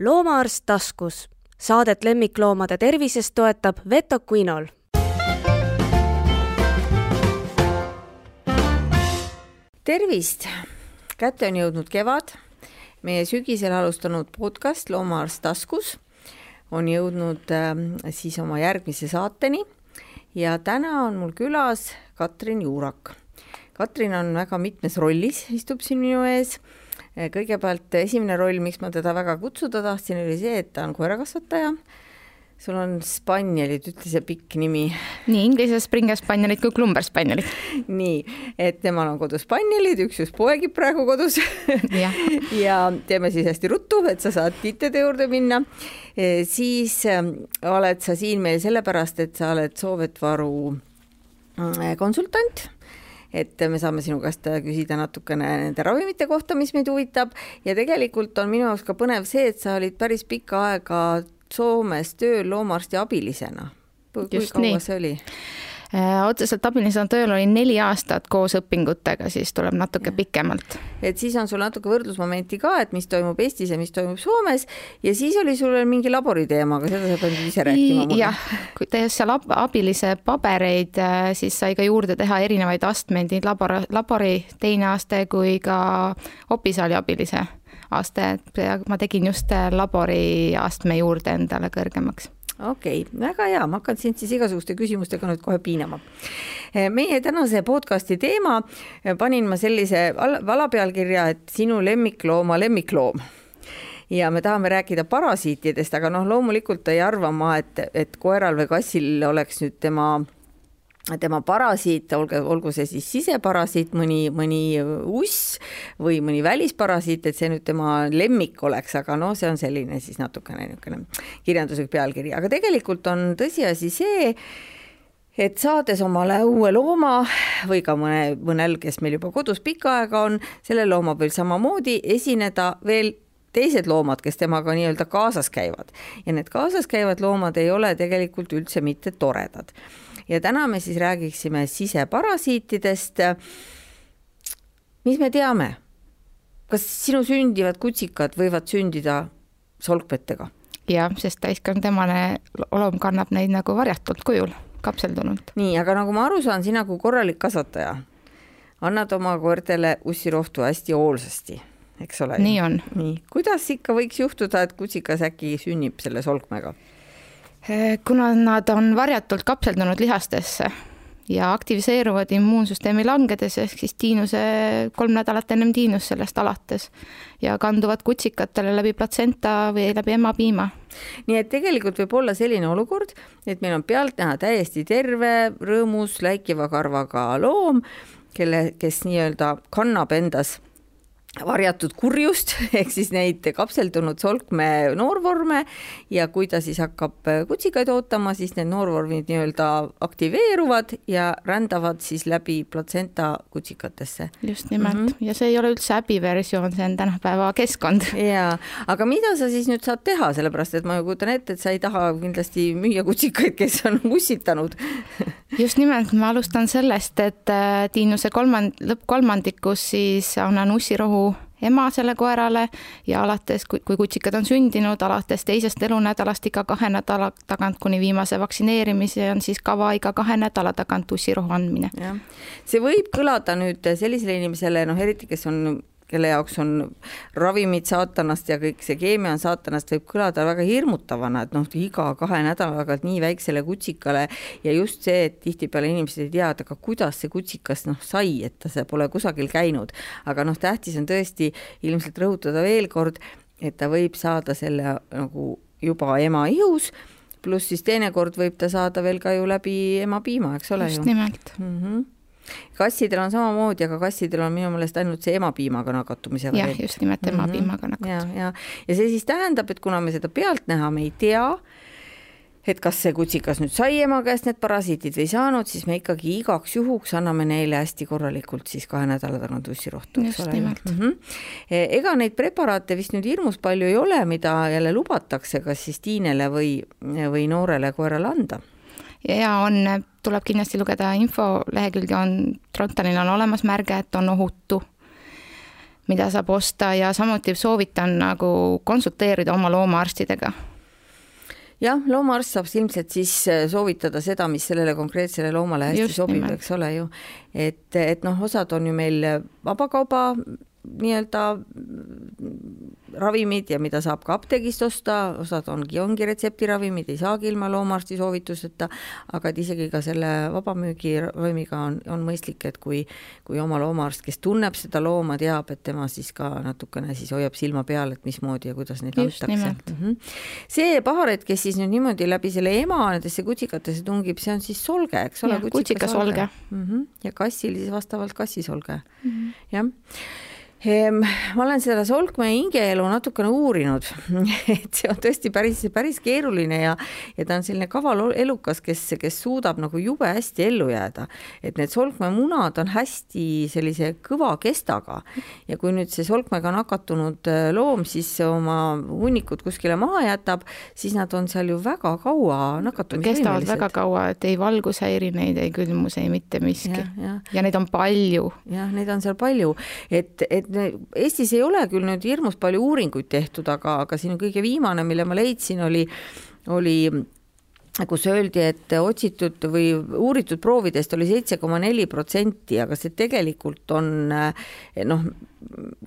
loomaarst taskus. Saadet lemmikloomade tervisest toetab Veto Quinol. tervist! kätte on jõudnud kevad. meie sügisel alustanud podcast Loomaarst taskus on jõudnud äh, siis oma järgmise saateni ja täna on mul külas Katrin Juurak. Katrin on väga mitmes rollis, istub siin minu ees kõigepealt esimene roll, miks ma teda väga kutsuda tahtsin, oli see, et ta on koerakasvataja. sul on spanjalid, ütle see pikk nimi. nii inglise Springer spanjalid kui Klumber spanjalid. nii, et temal on kodus spanjalid, üks just poegib praegu kodus ja. ja teeme siis hästi ruttu, et sa saad tiitede juurde minna e,. siis e, oled sa siin meil sellepärast, et sa oled Soovetvaru mm, konsultant et me saame sinu käest küsida natukene nende ravimite kohta, mis meid huvitab ja tegelikult on minu jaoks ka põnev see, et sa olid päris pikka aega Soomes tööl loomaarsti abilisena. kui kaua nii. see oli? Äh, otseselt abilisena tööl olin neli aastat koos õpingutega, siis tuleb natuke ja. pikemalt. et siis on sul natuke võrdlusmomenti ka, et mis toimub Eestis ja mis toimub Soomes ja siis oli sul veel mingi laboriteema, aga seda sa pead nüüd ise rääkima jah, kui tehes seal abilise pabereid, äh, siis sai ka juurde teha erinevaid astmeid, nii labor, labori teine aste kui ka opisaali abilise aste, et ma tegin just äh, labori astme juurde endale kõrgemaks okei okay,, väga hea, ma hakkan sind siis igasuguste küsimustega nüüd kohe piinama. Eh, meie tänase podcasti teema eh, panin ma sellise alapealkirja, et sinu lemmiklooma lemmikloom ja me tahame rääkida parasiitidest, aga noh, loomulikult ei arva ma, et, et koeral või kassil oleks nüüd tema tema parasiit, olgu, olgu see siis siseparasiit, mõni, mõni uss või mõni välisparasiit, et see nüüd tema lemmik oleks, aga noh, see on selline siis natukene niisugune kirjanduslik pealkiri, aga tegelikult on tõsiasi see, et saades omale uue looma või ka mõne, mõnel, kes meil juba kodus pikka aega on, selle looma võib samamoodi esineda veel teised loomad, kes temaga nii-öelda kaasas käivad. Ja need kaasas käivad loomad ei ole tegelikult üldse mitte toredad ja täna me siis räägiksime siseparasiitidest. mis me teame? kas sinu sündivad kutsikad võivad sündida solkmetega? jah, sest täiskasvanud emane loom kannab neid nagu varjatult kujul, kapseldunult. nii, aga nagu ma aru saan, sina kui korralik kasvataja annad oma koertele ussirohtu hästi hoolsasti, eks ole? nii on. nii, kuidas ikka võiks juhtuda, et kutsikas äkki sünnib selle solkmega? Eh, kuna nad on varjatult kapseldunud lihastesse ja aktiviseeruvad immuunsüsteemi langedes, ehk siis tiinuse, kolm nädalat ennem tiinust sellest alates ja kanduvad kutsikatele läbi platsenta või läbi emapiima. nii et tegelikult võib olla selline olukord, et meil on pealtnäha täiesti terve, rõõmus, läikiva karvaga loom, kelle, kes nii-öelda kannab endas varjatud kurjust ehk siis neid kapseldunud solkme noorvorme ja kui ta siis hakkab kutsikaid ootama, siis need noorvormid nii-öelda aktiveeruvad ja rändavad siis läbi platsenta kutsikatesse. just nimelt mm -hmm. ja see ei ole üldse äbiversioon, see on tänapäeva keskkond. ja, aga mida sa siis nüüd saad teha, sellepärast et ma ju kujutan ette, et sa ei taha kindlasti müüa kutsikaid, kes on ussitanud just nimelt, ma alustan sellest, et äh, Tiinuse kolmand-, lõppkolmandikus siis annan ussirohu ema selle koerale ja alates, kui, kui kutsikad on sündinud, alates teisest elunädalast iga kahe nädala tagant kuni viimase vaktsineerimise on siis kava iga kahe nädala tagant ussirohu andmine. see võib kõlada nüüd sellisele inimesele, noh eriti, kes on kelle jaoks on ravimid saatanast ja kõik see keemia on saatanast, võib kõlada väga hirmutavana, et noh, iga kahe nädala tagant nii väiksele kutsikale ja just see, et tihtipeale inimesed ei tea, et aga kuidas see kutsikas noh sai, et ta pole kusagil käinud. aga noh, tähtis on tõesti ilmselt rõhutada veel kord, et ta võib saada selle nagu juba ema ihus pluss siis teinekord võib ta saada veel ka ju läbi emapiima, eks ole just ju. nimelt mm. -hmm kassidel on samamoodi, aga kassidel on minu meelest ainult see emapiimaga nakatumise variant. jah, just nimelt emapiimaga mm -hmm. nakatumine. ja, ja, ja see siis tähendab, et kuna me seda pealtnäha me ei tea, et kas see kutsikas nüüd sai ema käest need parasiitid või ei saanud, siis me ikkagi igaks juhuks anname neile hästi korralikult siis kahe nädala tagant ussirohtu, eks ole. Mm -hmm. ega neid preparaate vist nüüd hirmus palju ei ole, mida jälle lubatakse, kas siis tiinele või, või noorele koerale anda ja on, tuleb kindlasti lugeda infolehekülge, on, Trontanil on olemas märge, et on ohutu. mida saab osta ja samuti soovitan nagu konsulteerida oma loomaarstidega jah, loomaarst saab ilmselt siis äh, soovitada seda, mis sellele konkreetsele loomale hästi Just sobib, eks ole ju. et, et noh, osad on ju meil vabakauba nii-öelda ravimid ja mida saab ka apteegist osta, osad ongi, ongi retseptiravimid, ei saagi ilma loomaarsti soovituseta, aga et isegi ka selle vabamüügiravimiga on, on mõistlik, et kui, kui oma loomaarst, kes tunneb seda looma, teab, et tema siis ka natukene siis hoiab silma peal, et mismoodi ja kuidas neid Just antakse. Mm -hmm. see paharet, kes siis nüüd niimoodi läbi selle ema nendesse kutsikatesse tungib, see on siis solge, eks ole? kutsikasolge. Mm -hmm. ja kassil siis vastavalt kassisolge mm, -hmm. jah ma olen seda Solkmäe hingeelu natukene uurinud, et see on tõesti päris, päris keeruline ja, ja ta on selline kaval elukas, kes, kes suudab nagu jube hästi ellu jääda. et need Solkmäe munad on hästi sellise kõva kestaga ja kui nüüd see Solkmäega nakatunud äh, loom siis oma hunnikud kuskile maha jätab, siis nad on seal ju väga kaua nakatumisvõimelised. kestavad väga kaua, et ei valgushäiri neid, ei külmus, ei mitte miski. ja, ja. ja neid on palju. jah, neid on seal palju, et, et et Eestis ei ole küll nüüd hirmus palju uuringuid tehtud, aga, aga siin kõige viimane, mille ma leidsin, oli, oli kus öeldi, et otsitud või uuritud proovidest oli seitse koma neli protsenti, aga see tegelikult on noh,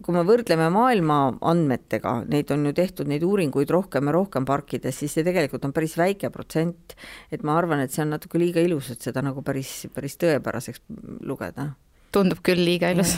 kui me võrdleme maailma andmetega, neid on ju tehtud, neid uuringuid rohkem ja rohkem parkides, siis see tegelikult on päris väike protsent. et ma arvan, et see on natuke liiga ilus, et seda nagu päris, päris tõepäraseks lugeda tundub küll liiga ilus.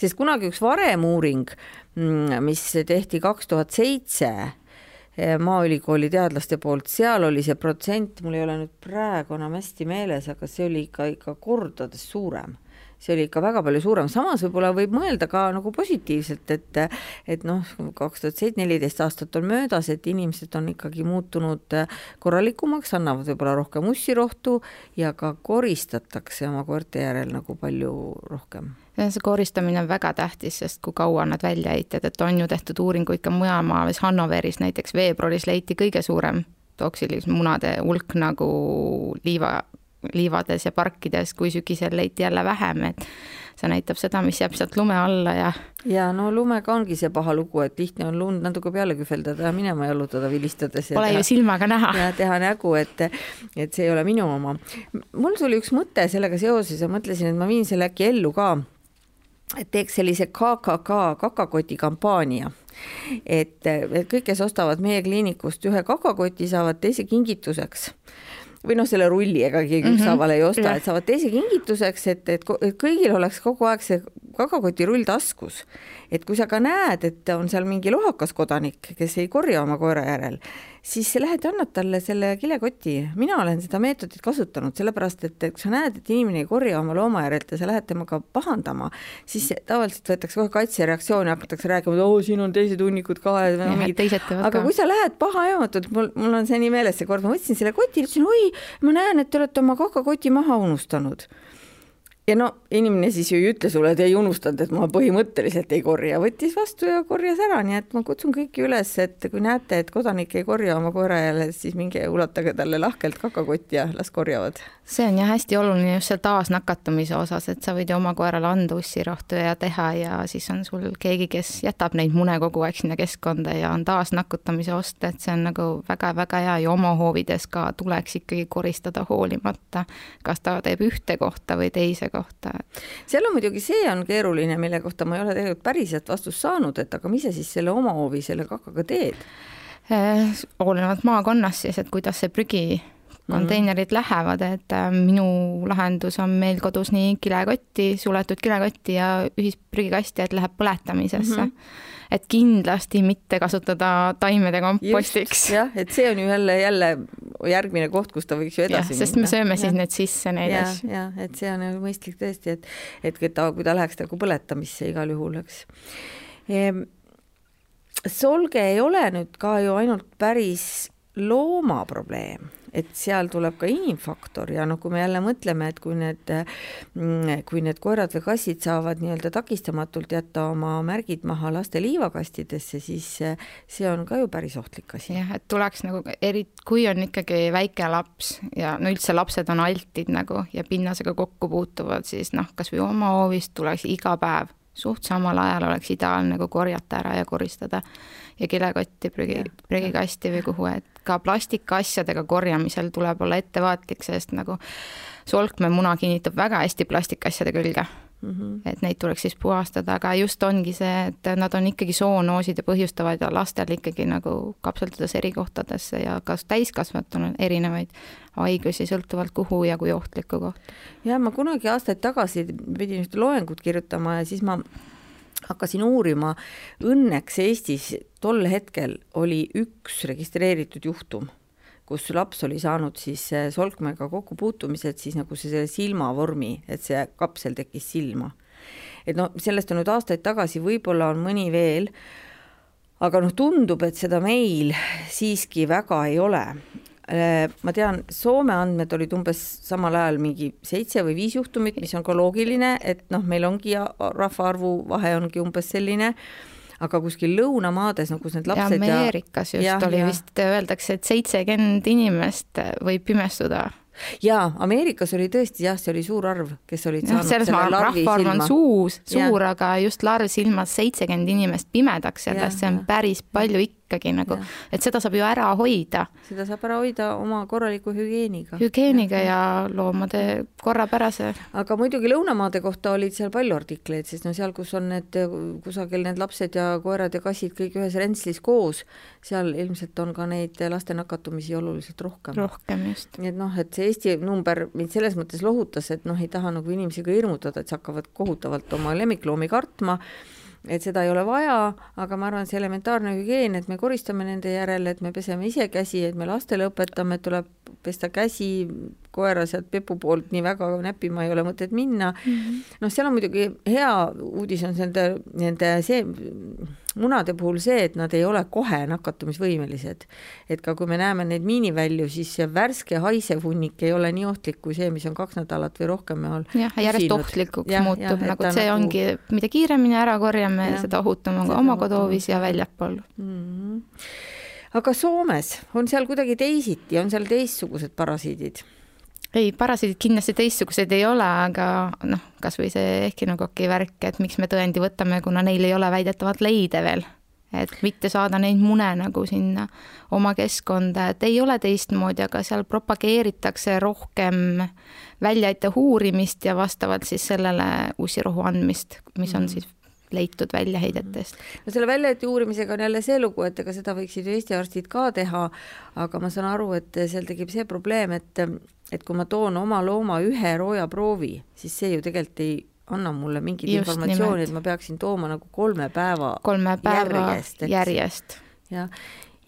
sest kunagi üks varem uuring, mm, mis tehti kaks tuhat seitse eh, Maaülikooli teadlaste poolt, seal oli see protsent, mul ei ole nüüd praegu enam hästi meeles, aga see oli ikka, ikka kordades suurem see oli ikka väga palju suurem, samas võib-olla võib mõelda ka nagu positiivselt, et et noh, kaks tuhat seitse, neliteist aastat on möödas, et inimesed on ikkagi muutunud korralikumaks, annavad võib-olla rohkem ussirohtu ja ka koristatakse oma koerte järel nagu palju rohkem. See koristamine on väga tähtis, sest kui kaua nad välja heitjad, et on ju tehtud uuringuid ka mujal maailmas, Hannoveris näiteks veebruaris leiti kõige suurem toksilise munade hulk nagu liiva liivades ja parkides, kui sügisel leiti jälle vähem, et see näitab seda, mis jääb sealt lume alla ja. ja no lumega ongi see paha lugu, et tihti on lund natuke peale kühveldada ja minema jalutada vilistades. Pole teha, ju silmaga näha. ja teha nägu, et, et see ei ole minu oma. mul tuli üks mõte sellega seoses ja mõtlesin, et ma viin selle äkki ellu ka. et teeks sellise KKK kakakoti kampaania et, et kõik, kes ostavad meie kliinikust ühe kakakoti, saavad teise kingituseks või noh, selle rulli ega keegi mm -hmm. ükshaaval ei osta, et saavad teise kingituseks, et, et, et kõigil oleks kogu aeg see kakakotirull taskus. et kui sa ka näed, et on seal mingi lohakas kodanik, kes ei korja oma koera järel, siis lähed ja annad talle selle kilekoti. mina olen seda meetodit kasutanud, sellepärast et, et kui sa näed, et inimene ei korja oma looma järelt ja sa lähed temaga pahandama, siis tavaliselt võetakse kohe kaitsereaktsioon ja hakatakse rääkima, et oo, siin on teised hunnikud ka. aga kui sa lähed pahajamatult, mul, mul on see nii meeles, see kord ma võtsin selle koti, ütlesin oi, ma näen, et te olete oma kakakoti maha unustanud ja no inimene siis ju ei ütle sulle, et ei unustanud, et ma põhimõtteliselt ei korja, võttis vastu ja korjas ära, nii et ma kutsun kõiki üles, et kui näete, et kodanik ei korja oma koera jälle, siis minge ulatage talle lahkelt kakakotti ja las korjavad. see on jah hästi oluline just seal taasnakatumise osas, et sa võid ju oma koerale anda ussirohtu ja teha ja siis on sul keegi, kes jätab neid mune kogu aeg sinna keskkonda ja on taasnakutamise ost, et see on nagu väga-väga hea ja oma hoovides ka tuleks ikkagi koristada hoolimata, kas ta teeb ühte kohta või teise kohta. seal on muidugi, see on keeruline, mille kohta ma ei ole tegelikult päriselt vastust saanud, et aga mis sa siis selle oma hoovi selle kakaga teed? Eh, olenevalt maakonnast siis, et kuidas see prügi konteinerid mm -hmm. lähevad, et äh, minu lahendus on meil kodus nii kilekotti, suletud kilekotti ja ühisprügikasti, et läheb põletamisesse mm. -hmm et kindlasti mitte kasutada taimede kompostiks. jah, et see on ju jälle, jälle järgmine koht, kus ta võiks ju edasi ja, minna. sest me sööme siis need sisse neid asju. jah, et see on mõistlik tõesti, et, et ta, kui ta läheks nagu põletamisse igal juhul, eks ehm,. solge ei ole nüüd ka ju ainult päris looma probleem et seal tuleb ka inimfaktor ja noh, kui me jälle mõtleme, et kui need, mm, kui need koerad või kassid saavad nii-öelda takistamatult jätta oma märgid maha laste liivakastidesse, siis see on ka ju päris ohtlik asi. jah, et tuleks nagu eri, kui on ikkagi väike laps ja no üldse lapsed on altid nagu ja pinnasega kokku puutuvad, siis noh, kasvõi oma hoovist tuleks iga päev suht samal ajal oleks ideaalne nagu korjata ära ja koristada ja kilekotti prügi, prügikasti või kuhu, et ka plastikasjadega korjamisel tuleb olla ettevaatlik, sest nagu solkmemuna kinnitab väga hästi plastikasjade külge mm. -hmm. et neid tuleks siis puhastada, aga just ongi see, et nad on ikkagi soonoosid ja põhjustavad ja lastel ikkagi nagu kapseldudes eri kohtadesse ja ka täiskasvanutuna erinevaid haigusi sõltuvalt kuhu ja kui ohtlikku kohta. ja ma kunagi aastaid tagasi pidin ühte loengut kirjutama ja siis ma hakkasin uurima, õnneks Eestis tol hetkel oli üks registreeritud juhtum kus laps oli saanud siis solkmega kokkupuutumised, siis nagu see silmavormi, et see kapsel tekkis silma. et noh, sellest on nüüd aastaid tagasi, võib-olla on mõni veel, aga noh, tundub, et seda meil siiski väga ei ole. ma tean, Soome andmed olid umbes samal ajal mingi seitse või viis juhtumit, mis on ka loogiline, et noh, meil ongi rahvaarvu vahe ongi umbes selline aga kuskil lõunamaades, no kus need lapsed ja Ameerikas just ja, oli ja. vist, öeldakse, et seitsekümmend inimest võib pimestuda. Jaa, Ameerikas oli tõesti jah, see oli suur arv, kes olid saanud no, selle rahvaarv on suus, suur, aga just larv silmas seitsekümmend inimest pimedaks sellest, see on päris palju ikka ikkagi nagu, et seda saab ju ära hoida. seda saab ära hoida oma korraliku hügieeniga. hügieeniga ja, ja loomade korrapärase. aga muidugi lõunamaade kohta olid seal palju artikleid, sest no seal, kus on need kusagil need lapsed ja koerad ja kassid kõik ühes rentslis koos, seal ilmselt on ka neid laste nakatumisi oluliselt rohkem. rohkem just. nii et noh, et see Eesti number mind selles mõttes lohutas, et noh, ei taha nagu inimesi ka hirmutada, et sa hakkavad kohutavalt oma lemmikloomi kartma et seda ei ole vaja, aga ma arvan, see elementaarne hügieen, et me koristame nende järel, et me peseme ise käsi, et me lastele õpetame, et tuleb pesta käsi, koera sealt Pepu poolt nii väga näppima ei ole mõtet minna mm -hmm.. noh, seal on muidugi hea uudis on nende, nende see munade puhul see, et nad ei ole kohe nakatumisvõimelised. et ka kui me näeme neid miinivälju, siis see värske haisev hunnik ei ole nii ohtlik kui see, mis on kaks nädalat või rohkem all. jah, järjest ohtlikuks ja, muutub, nagu see nagu... ongi, mida kiiremini ära korjame, seda ohutum on ka oma koduhoovis ja väljapool mm. -hmm. aga Soomes on seal kuidagi teisiti, on seal teistsugused parasiidid? Ei, parasiidid kindlasti teistsugused ei ole, aga noh, kasvõi see ehkinokoki värk, et miks me tõendi võtame, kuna neil ei ole väidetavalt leide veel. et mitte saada neid mune nagu sinna oma keskkonda, et ei ole teistmoodi, aga seal propageeritakse rohkem väljaite uurimist ja vastavalt siis sellele ussirohu andmist, mis on mm. siis leitud väljaheidetest. no selle väljaheite uurimisega on jälle see lugu, et ega seda võiksid ju Eesti arstid ka teha, aga ma saan aru, et seal tekib see probleem, et et kui ma toon oma looma ühe roojaproovi, siis see ju tegelikult ei anna mulle mingit Just informatsiooni, et ma peaksin tooma nagu kolme päeva kolme päeva järjest, järjest.. jah,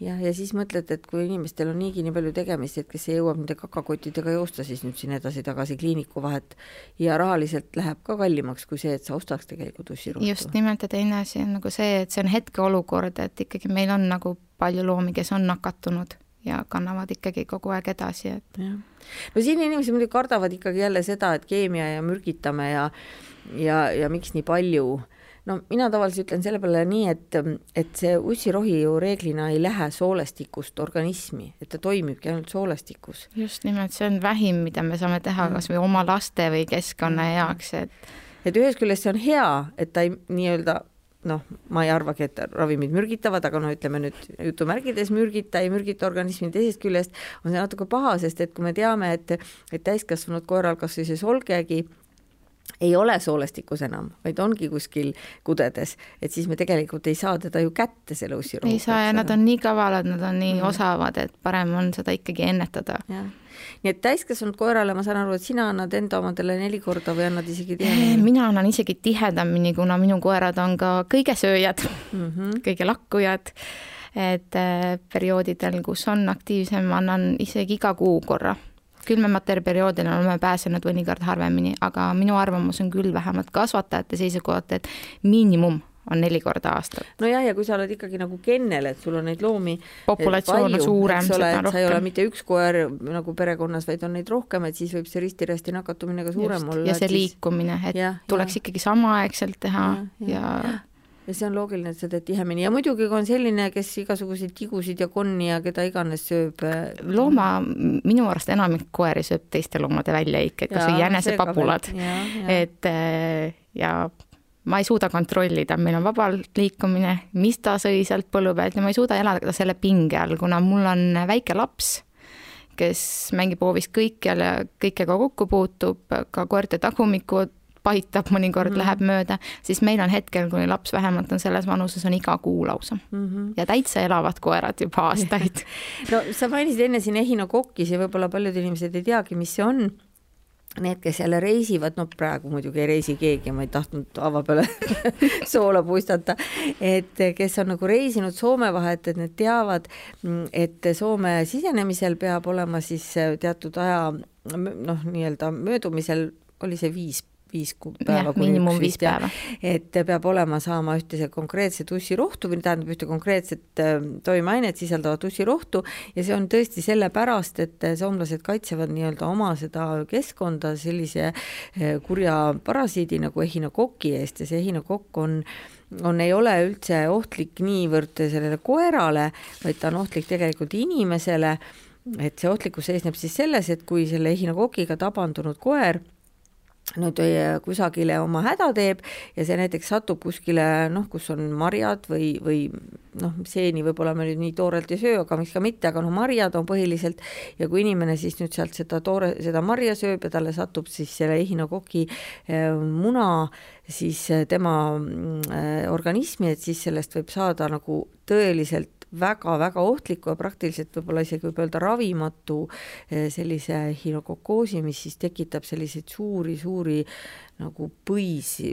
jah, ja siis mõtled, et kui inimestel on niigi nii palju tegemist, et kes jõuab nende kakakottidega joosta siis nüüd siin edasi-tagasi kliiniku vahet. Ja rahaliselt läheb ka kallimaks kui see, et sa ostaks tegelikult ussirohtu. just nimelt ja teine asi on nagu see, et see on hetkeolukord, et ikkagi meil on nagu palju loomi, kes on nakatunud ja kannavad ikkagi kogu aeg edasi, et. no siin inimesed muidugi kardavad ikkagi jälle seda, et keemia ja mürgitame ja, ja, ja miks nii palju no mina tavaliselt ütlen selle peale nii, et, et see ussirohi ju reeglina ei lähe soolestikust organismi, et ta toimibki ainult soolestikus. just nimelt, see on vähim, mida me saame teha kas või oma laste või keskkonna heaks, et et ühest küljest see on hea, et ta ei nii-öelda noh, ma ei arvagi, et ravimid mürgitavad, aga no ütleme nüüd jutumärgides mürgita, ei mürgita organismi, teisest küljest on see natuke paha, sest et kui me teame, et, et täiskasvanud koeral kas või see solgegi ei ole soolestikus enam, vaid ongi kuskil kudedes, et siis me tegelikult ei saa teda ju kätte, selle ussirohu. ei saa ja nad on nii kavalad, nad on nii mm. osavad, et parem on seda ikkagi ennetada. nii et täiskasvanud koerale, ma saan aru, et sina annad enda omadele neli korda või annad isegi tihedamini? mina annan isegi tihedamini, kuna minu koerad on ka kõigesööjad mm, -hmm. kõige lakkujad et äh, perioodidel, kus on aktiivsem, annan isegi iga kuu korra külmematel perioodil oleme pääsenud mõnikord harvemini, aga minu arvamus on küll vähemalt kasvatajate seisukohalt, et miinimum on neli korda aastas. nojah, ja kui sa oled ikkagi nagu kennel, et sul on neid loomi populatsioon on suurem, seda on rohkem. sa ei ole mitte üks koer nagu perekonnas, vaid on neid rohkem, et siis võib see risti-rästi nakatumine ka suurem Just. olla. ja see liikumine, et ja, tuleks ja. ikkagi samaaegselt teha ja, ja, ja ja see on loogiline, et sa teed tihemini. Ja muidugi, on selline, kes igasuguseid tigusid ja konni ja keda iganes sööb. Äh, looma, minu arust enamik koeri sööb teiste loomade väljaikkeid, kas või jänesepapulad, et äh, ja ma ei suuda kontrollida, meil on vabalt liikumine, mis ta sõi sealt põllu pealt ja ma ei suuda elada selle pinge all, kuna mul on väike laps, kes mängib hoovis kõikjal ja kõikjega kokku puutub, ka koerte tagumikud paitab, mõnikord mm -hmm. läheb mööda, siis meil on hetkel, kuni laps vähemalt on selles vanuses, on iga kuu lausa mm. -hmm. ja täitsa elavad koerad juba aastaid no sa mainisid enne siin ehinokokki, see võib-olla paljud inimesed ei teagi, mis see on need, kes jälle reisivad, no praegu muidugi ei reisi keegi, ma ei tahtnud hava peale soola puistata, et kes on nagu reisinud Soome vahet, et need teavad, et Soome sisenemisel peab olema siis teatud aja noh, nii-öelda möödumisel oli see viis viis päeva. miinimum viis päeva. et peab olema, saama ühte konkreetset ussirohtu või tähendab ühte konkreetset äh, toimeainet sisaldavat ussirohtu ja see on tõesti sellepärast, et soomlased kaitsevad nii-öelda oma seda keskkonda sellise äh, kurja parasiidi nagu ehinokoki eest ja see ehinokokk on on, ei ole üldse ohtlik niivõrd sellele koerale, vaid ta on ohtlik tegelikult inimesele et see ohtlikkus seisneb siis selles, et kui selle ehinokokiga tabandunud koer nüüd kusagile oma häda teeb ja see näiteks satub kuskile noh, kus on marjad või, või noh, seeni võib-olla me nüüd nii toorelt ei söö, aga miks ka mitte, aga noh, marjad on põhiliselt. Ja kui inimene siis nüüd sealt seda toore, seda marja sööb ja talle satub siis selle ehinokoki eh, muna siis eh, tema eh, organismi, et siis sellest võib saada nagu tõeliselt väga-väga ohtliku ja praktiliselt võib-olla isegi võib öelda ravimatu sellise hinokokoosi, mis siis tekitab selliseid suuri-suuri nagu põisi,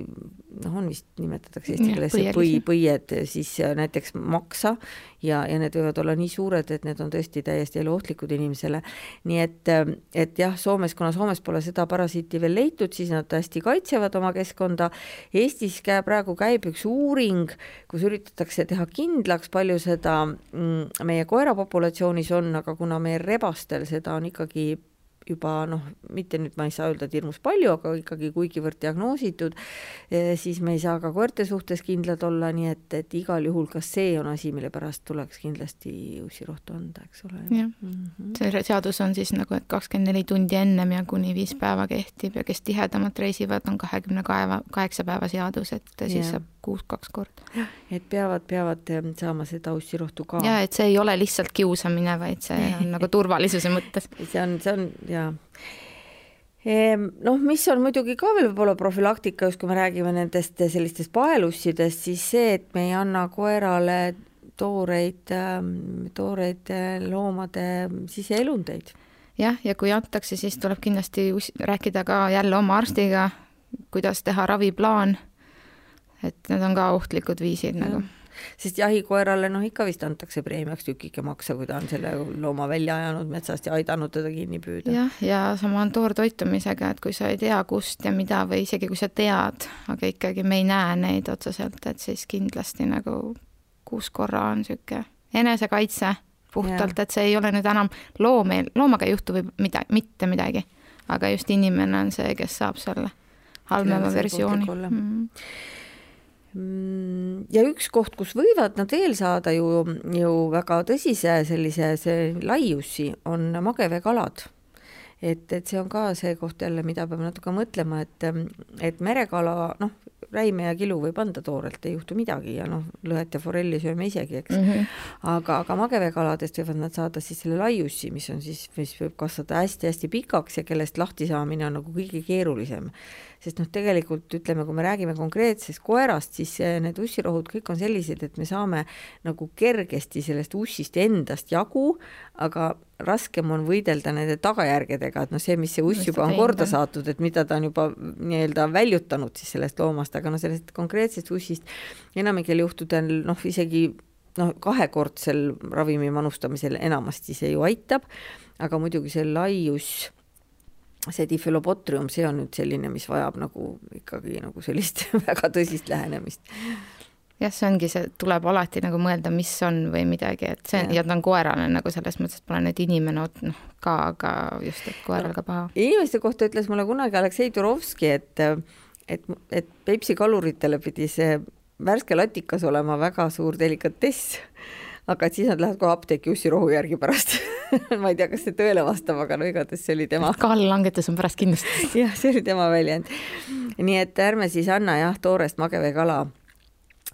noh, on vist nimetatakse eesti keeles põi, põied siis näiteks maksa ja, ja need võivad olla nii suured, et need on tõesti täiesti eluohtlikud inimesele. nii et, et jah, Soomes, kuna Soomes pole seda parasiiti veel leitud, siis nad hästi kaitsevad oma keskkonda. Eestis käib praegu käib üks uuring, kus üritatakse teha kindlaks, palju seda mm, meie koerapopulatsioonis on, aga kuna meie rebastel seda on ikkagi juba noh, mitte nüüd ma ei saa öelda, et hirmus palju, aga ikkagi kuigivõrd diagnoositud, eh, siis me ei saa ka koerte suhtes kindlad olla, nii et, et igal juhul ka see on asi, mille pärast tuleks kindlasti ussirohtu anda, eks ole. jah mm -hmm., see seadus on siis nagu, et kakskümmend neli tundi ennem ja kuni viis päeva kehtib ja kes tihedamalt reisivad, on kahekümne kahe, kaheksa päeva seadus, et siis ja. saab kuus kaks korda. et peavad, peavad saama seda ussirohtu ka. ja et see ei ole lihtsalt kiusamine, vaid see on nagu turvalisuse mõttes. see on, see on ja ehm, noh, mis on muidugi ka veel võib-olla profülaktika, just kui me räägime nendest sellistest paelussidest, siis see, et me ei anna koerale tooreid, tooreid eh, loomade siseelundeid. jah, ja kui antakse, siis tuleb kindlasti rääkida ka jälle oma arstiga, kuidas teha raviplaan et need on ka ohtlikud viisid ja. nagu sest jahikoerale noh, ikka vist antakse preemiaks tükike maksa, kui ta on selle looma välja ajanud metsast ja aidanud teda kinni püüda. jah, ja sama on toortoitumisega, et kui sa ei tea, kust ja mida või isegi kui sa tead, aga ikkagi me ei näe neid otseselt, et siis kindlasti nagu kuus korra on niisugune enesekaitse puhtalt, et see ei ole nüüd enam loom, loomaga ei juhtu või mida, mitte midagi, aga just inimene on see, kes saab selle halvema versiooni. Mm, ja üks koht, kus võivad nad veel saada ju, ju väga tõsise sellise see laiussi, on mageveekalad. et, et see on ka see koht jälle, mida peab natuke mõtlema, et, et merekala, noh, räime ja kilu võib anda toorelt, ei juhtu midagi ja noh, lõhet ja forelli sööme isegi, eks mm. -hmm. aga, aga mageveekaladest võivad nad saada siis selle laiussi, mis on siis, mis võib kasvada hästi-hästi pikaks ja kellest lahti saamine on nagu kõige keerulisem sest noh, tegelikult ütleme, kui me räägime konkreetsest koerast, siis need ussirohud kõik on sellised, et me saame nagu kergesti sellest ussist endast jagu, aga raskem on võidelda nende tagajärgedega, et noh, see, mis see uss juba on korda saatnud, et mida ta on juba nii-öelda väljutanud siis sellest loomast, aga noh, sellest konkreetsest ussist enamikel juhtudel noh, isegi noh, kahekordsel ravimi manustamisel enamasti see ju aitab, aga muidugi see laius see difülobotrium, see on nüüd selline, mis vajab nagu ikkagi nagu sellist väga tõsist lähenemist. jah, see ongi, see tuleb alati nagu mõelda, mis on või midagi, et see ja, ja ta on koerane nagu selles mõttes, et pole nüüd inimene noh ka, aga just, et koeral ka paha. inimeste kohta ütles mulle kunagi Aleksei Turovski, et et, et Peipsi kaluritele pidi see värske latikas olema väga suur delikatess aga et siis nad lähevad kohe apteeki ussirohu järgi pärast ma ei tea, kas see tõele vastab, aga no igatahes see oli tema. kaalulangetus on pärast kindlasti jah, see oli tema väljend. nii et ärme siis anna jah, toorest mageveekala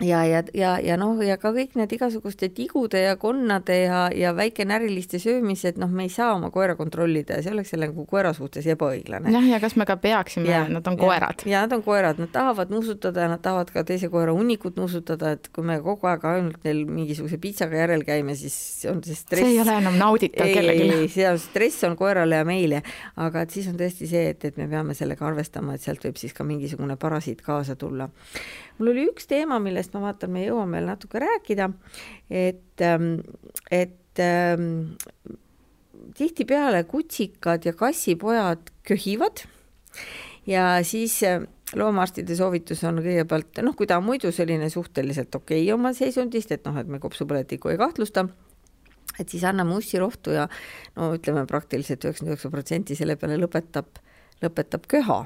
ja, ja, ja, ja noh, ja ka kõik need igasuguste tigude ja konnade ja, ja väikenäriliste söömised, noh, me ei saa oma koera kontrollida ja see oleks jälle nagu koera suhtes ebaõiglane. jah, ja kas me ka peaksime, nad on koerad. ja nad on koerad, nad tahavad nuusutada ja nad tahavad ka teise koera hunnikut nuusutada, et kui me kogu aeg ainult neil mingisuguse pitsaga järel käime, siis on see stress. see ei ole enam nauditav kellelegi. ei, see on stress on koerale ja meile, aga et siis on tõesti see, et, et me peame sellega arvestama, et sealt võib siis ka mingisugune parasiit kaasa tulla mul oli üks teema, millest ma vaatan, me jõuame veel natuke rääkida, et, ähm, et ähm, tihtipeale kutsikad ja kassipojad köhivad ja siis äh, loomaarstide soovitus on kõigepealt, noh, kui ta on muidu selline suhteliselt okei okay oma seisundist, et noh, et me kopsupõletikku ei kahtlusta, et siis anname ussirohtu ja no ütleme praktiliselt üheksakümmend üheksa protsenti selle peale lõpetab, lõpetab köha.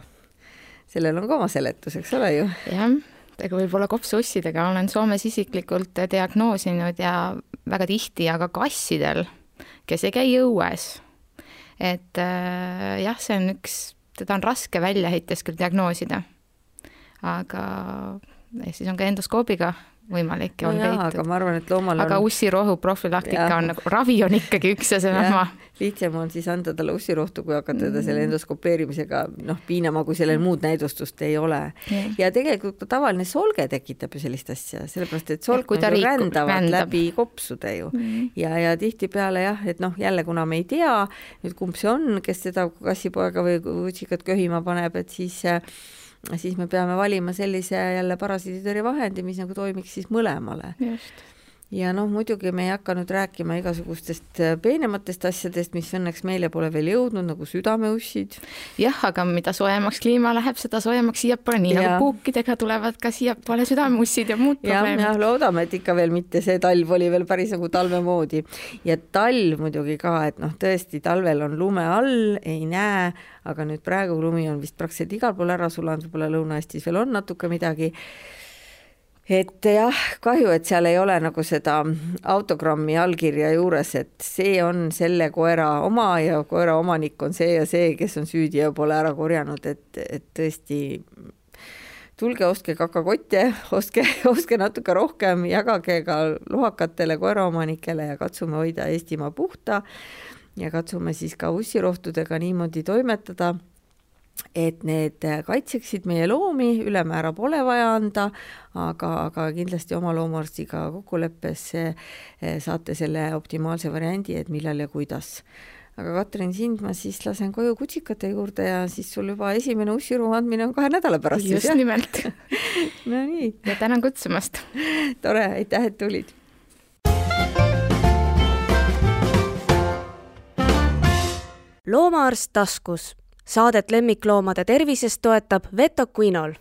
sellel on ka oma seletus, eks ole ju? jah ega võib-olla kopsuussidega olen Soomes isiklikult diagnoosinud ja väga tihti, aga kassidel, kes ei käi õues. et äh, jah, see on üks, teda on raske väljaheites küll diagnoosida. aga siis on ka endoskoobiga võimalik ja no on jaa, leitud. aga ma arvan, et loomal aga on ussirohu profülaktika on nagu, ravi on ikkagi üks ja seesama. lihtsam on siis anda talle ussirohtu, kui hakata teda selle endoskopeerimisega noh, piinama, kui sellel muud näidustust ei ole. ja tegelikult tavaline solge tekitab ju sellist asja, sellepärast et ju liikub, rändavad rändab. läbi kopsude ju mm. ja, ja tihtipeale jah, et noh, jälle kuna me ei tea nüüd, kumb see on, kes seda kassipoega või kutsikat köhima paneb, et siis äh, siis me peame valima sellise jälle parasiiditõrjevahendi, mis nagu toimiks siis mõlemale. just ja noh, muidugi me ei hakka nüüd rääkima igasugustest äh, peenematest asjadest, mis õnneks meile pole veel jõudnud, nagu südameussid. jah, aga mida soojemaks kliima läheb, seda soojemaks siiapoole, nii Jaa. nagu puukidega tulevad ka siiapoole südameussid ja muud jah, probleemid. jah, loodame, et ikka veel mitte see talv oli veel päris nagu talve moodi. ja talv muidugi ka, et noh, tõesti talvel on lume all, ei näe, aga nüüd praegu lumi on vist praktiliselt igal pool ära sulanud, võib-olla Lõuna-Eestis veel on natuke midagi et jah, kahju, et seal ei ole nagu seda autogrammi allkirja juures, et see on selle koera oma ja koera omanik on see ja see, kes on süüdi ja pole ära korjanud, et, et tõesti tulge, ostke kakakotte, ostke, ostke natuke rohkem, jagage ka lohakatele koeraomanikele ja katsume hoida Eestimaa puhta ja katsume siis ka ussirohtudega niimoodi toimetada et need kaitseksid meie loomi, ülemäära pole vaja anda, aga, aga kindlasti oma loomaarstiga kokkuleppes eh, saate selle optimaalse variandi, et millal ja kuidas. aga Katrin, sind ma siis lasen koju kutsikate juurde ja siis sul juba esimene ussirohu andmine on kahe nädala pärast siis just jah? nimelt Nonii, ja tänan kutsumast. tore, aitäh, et tulid. loomaarst taskus. Saadet lemmikloomade tervisest toetab Vet Aquinol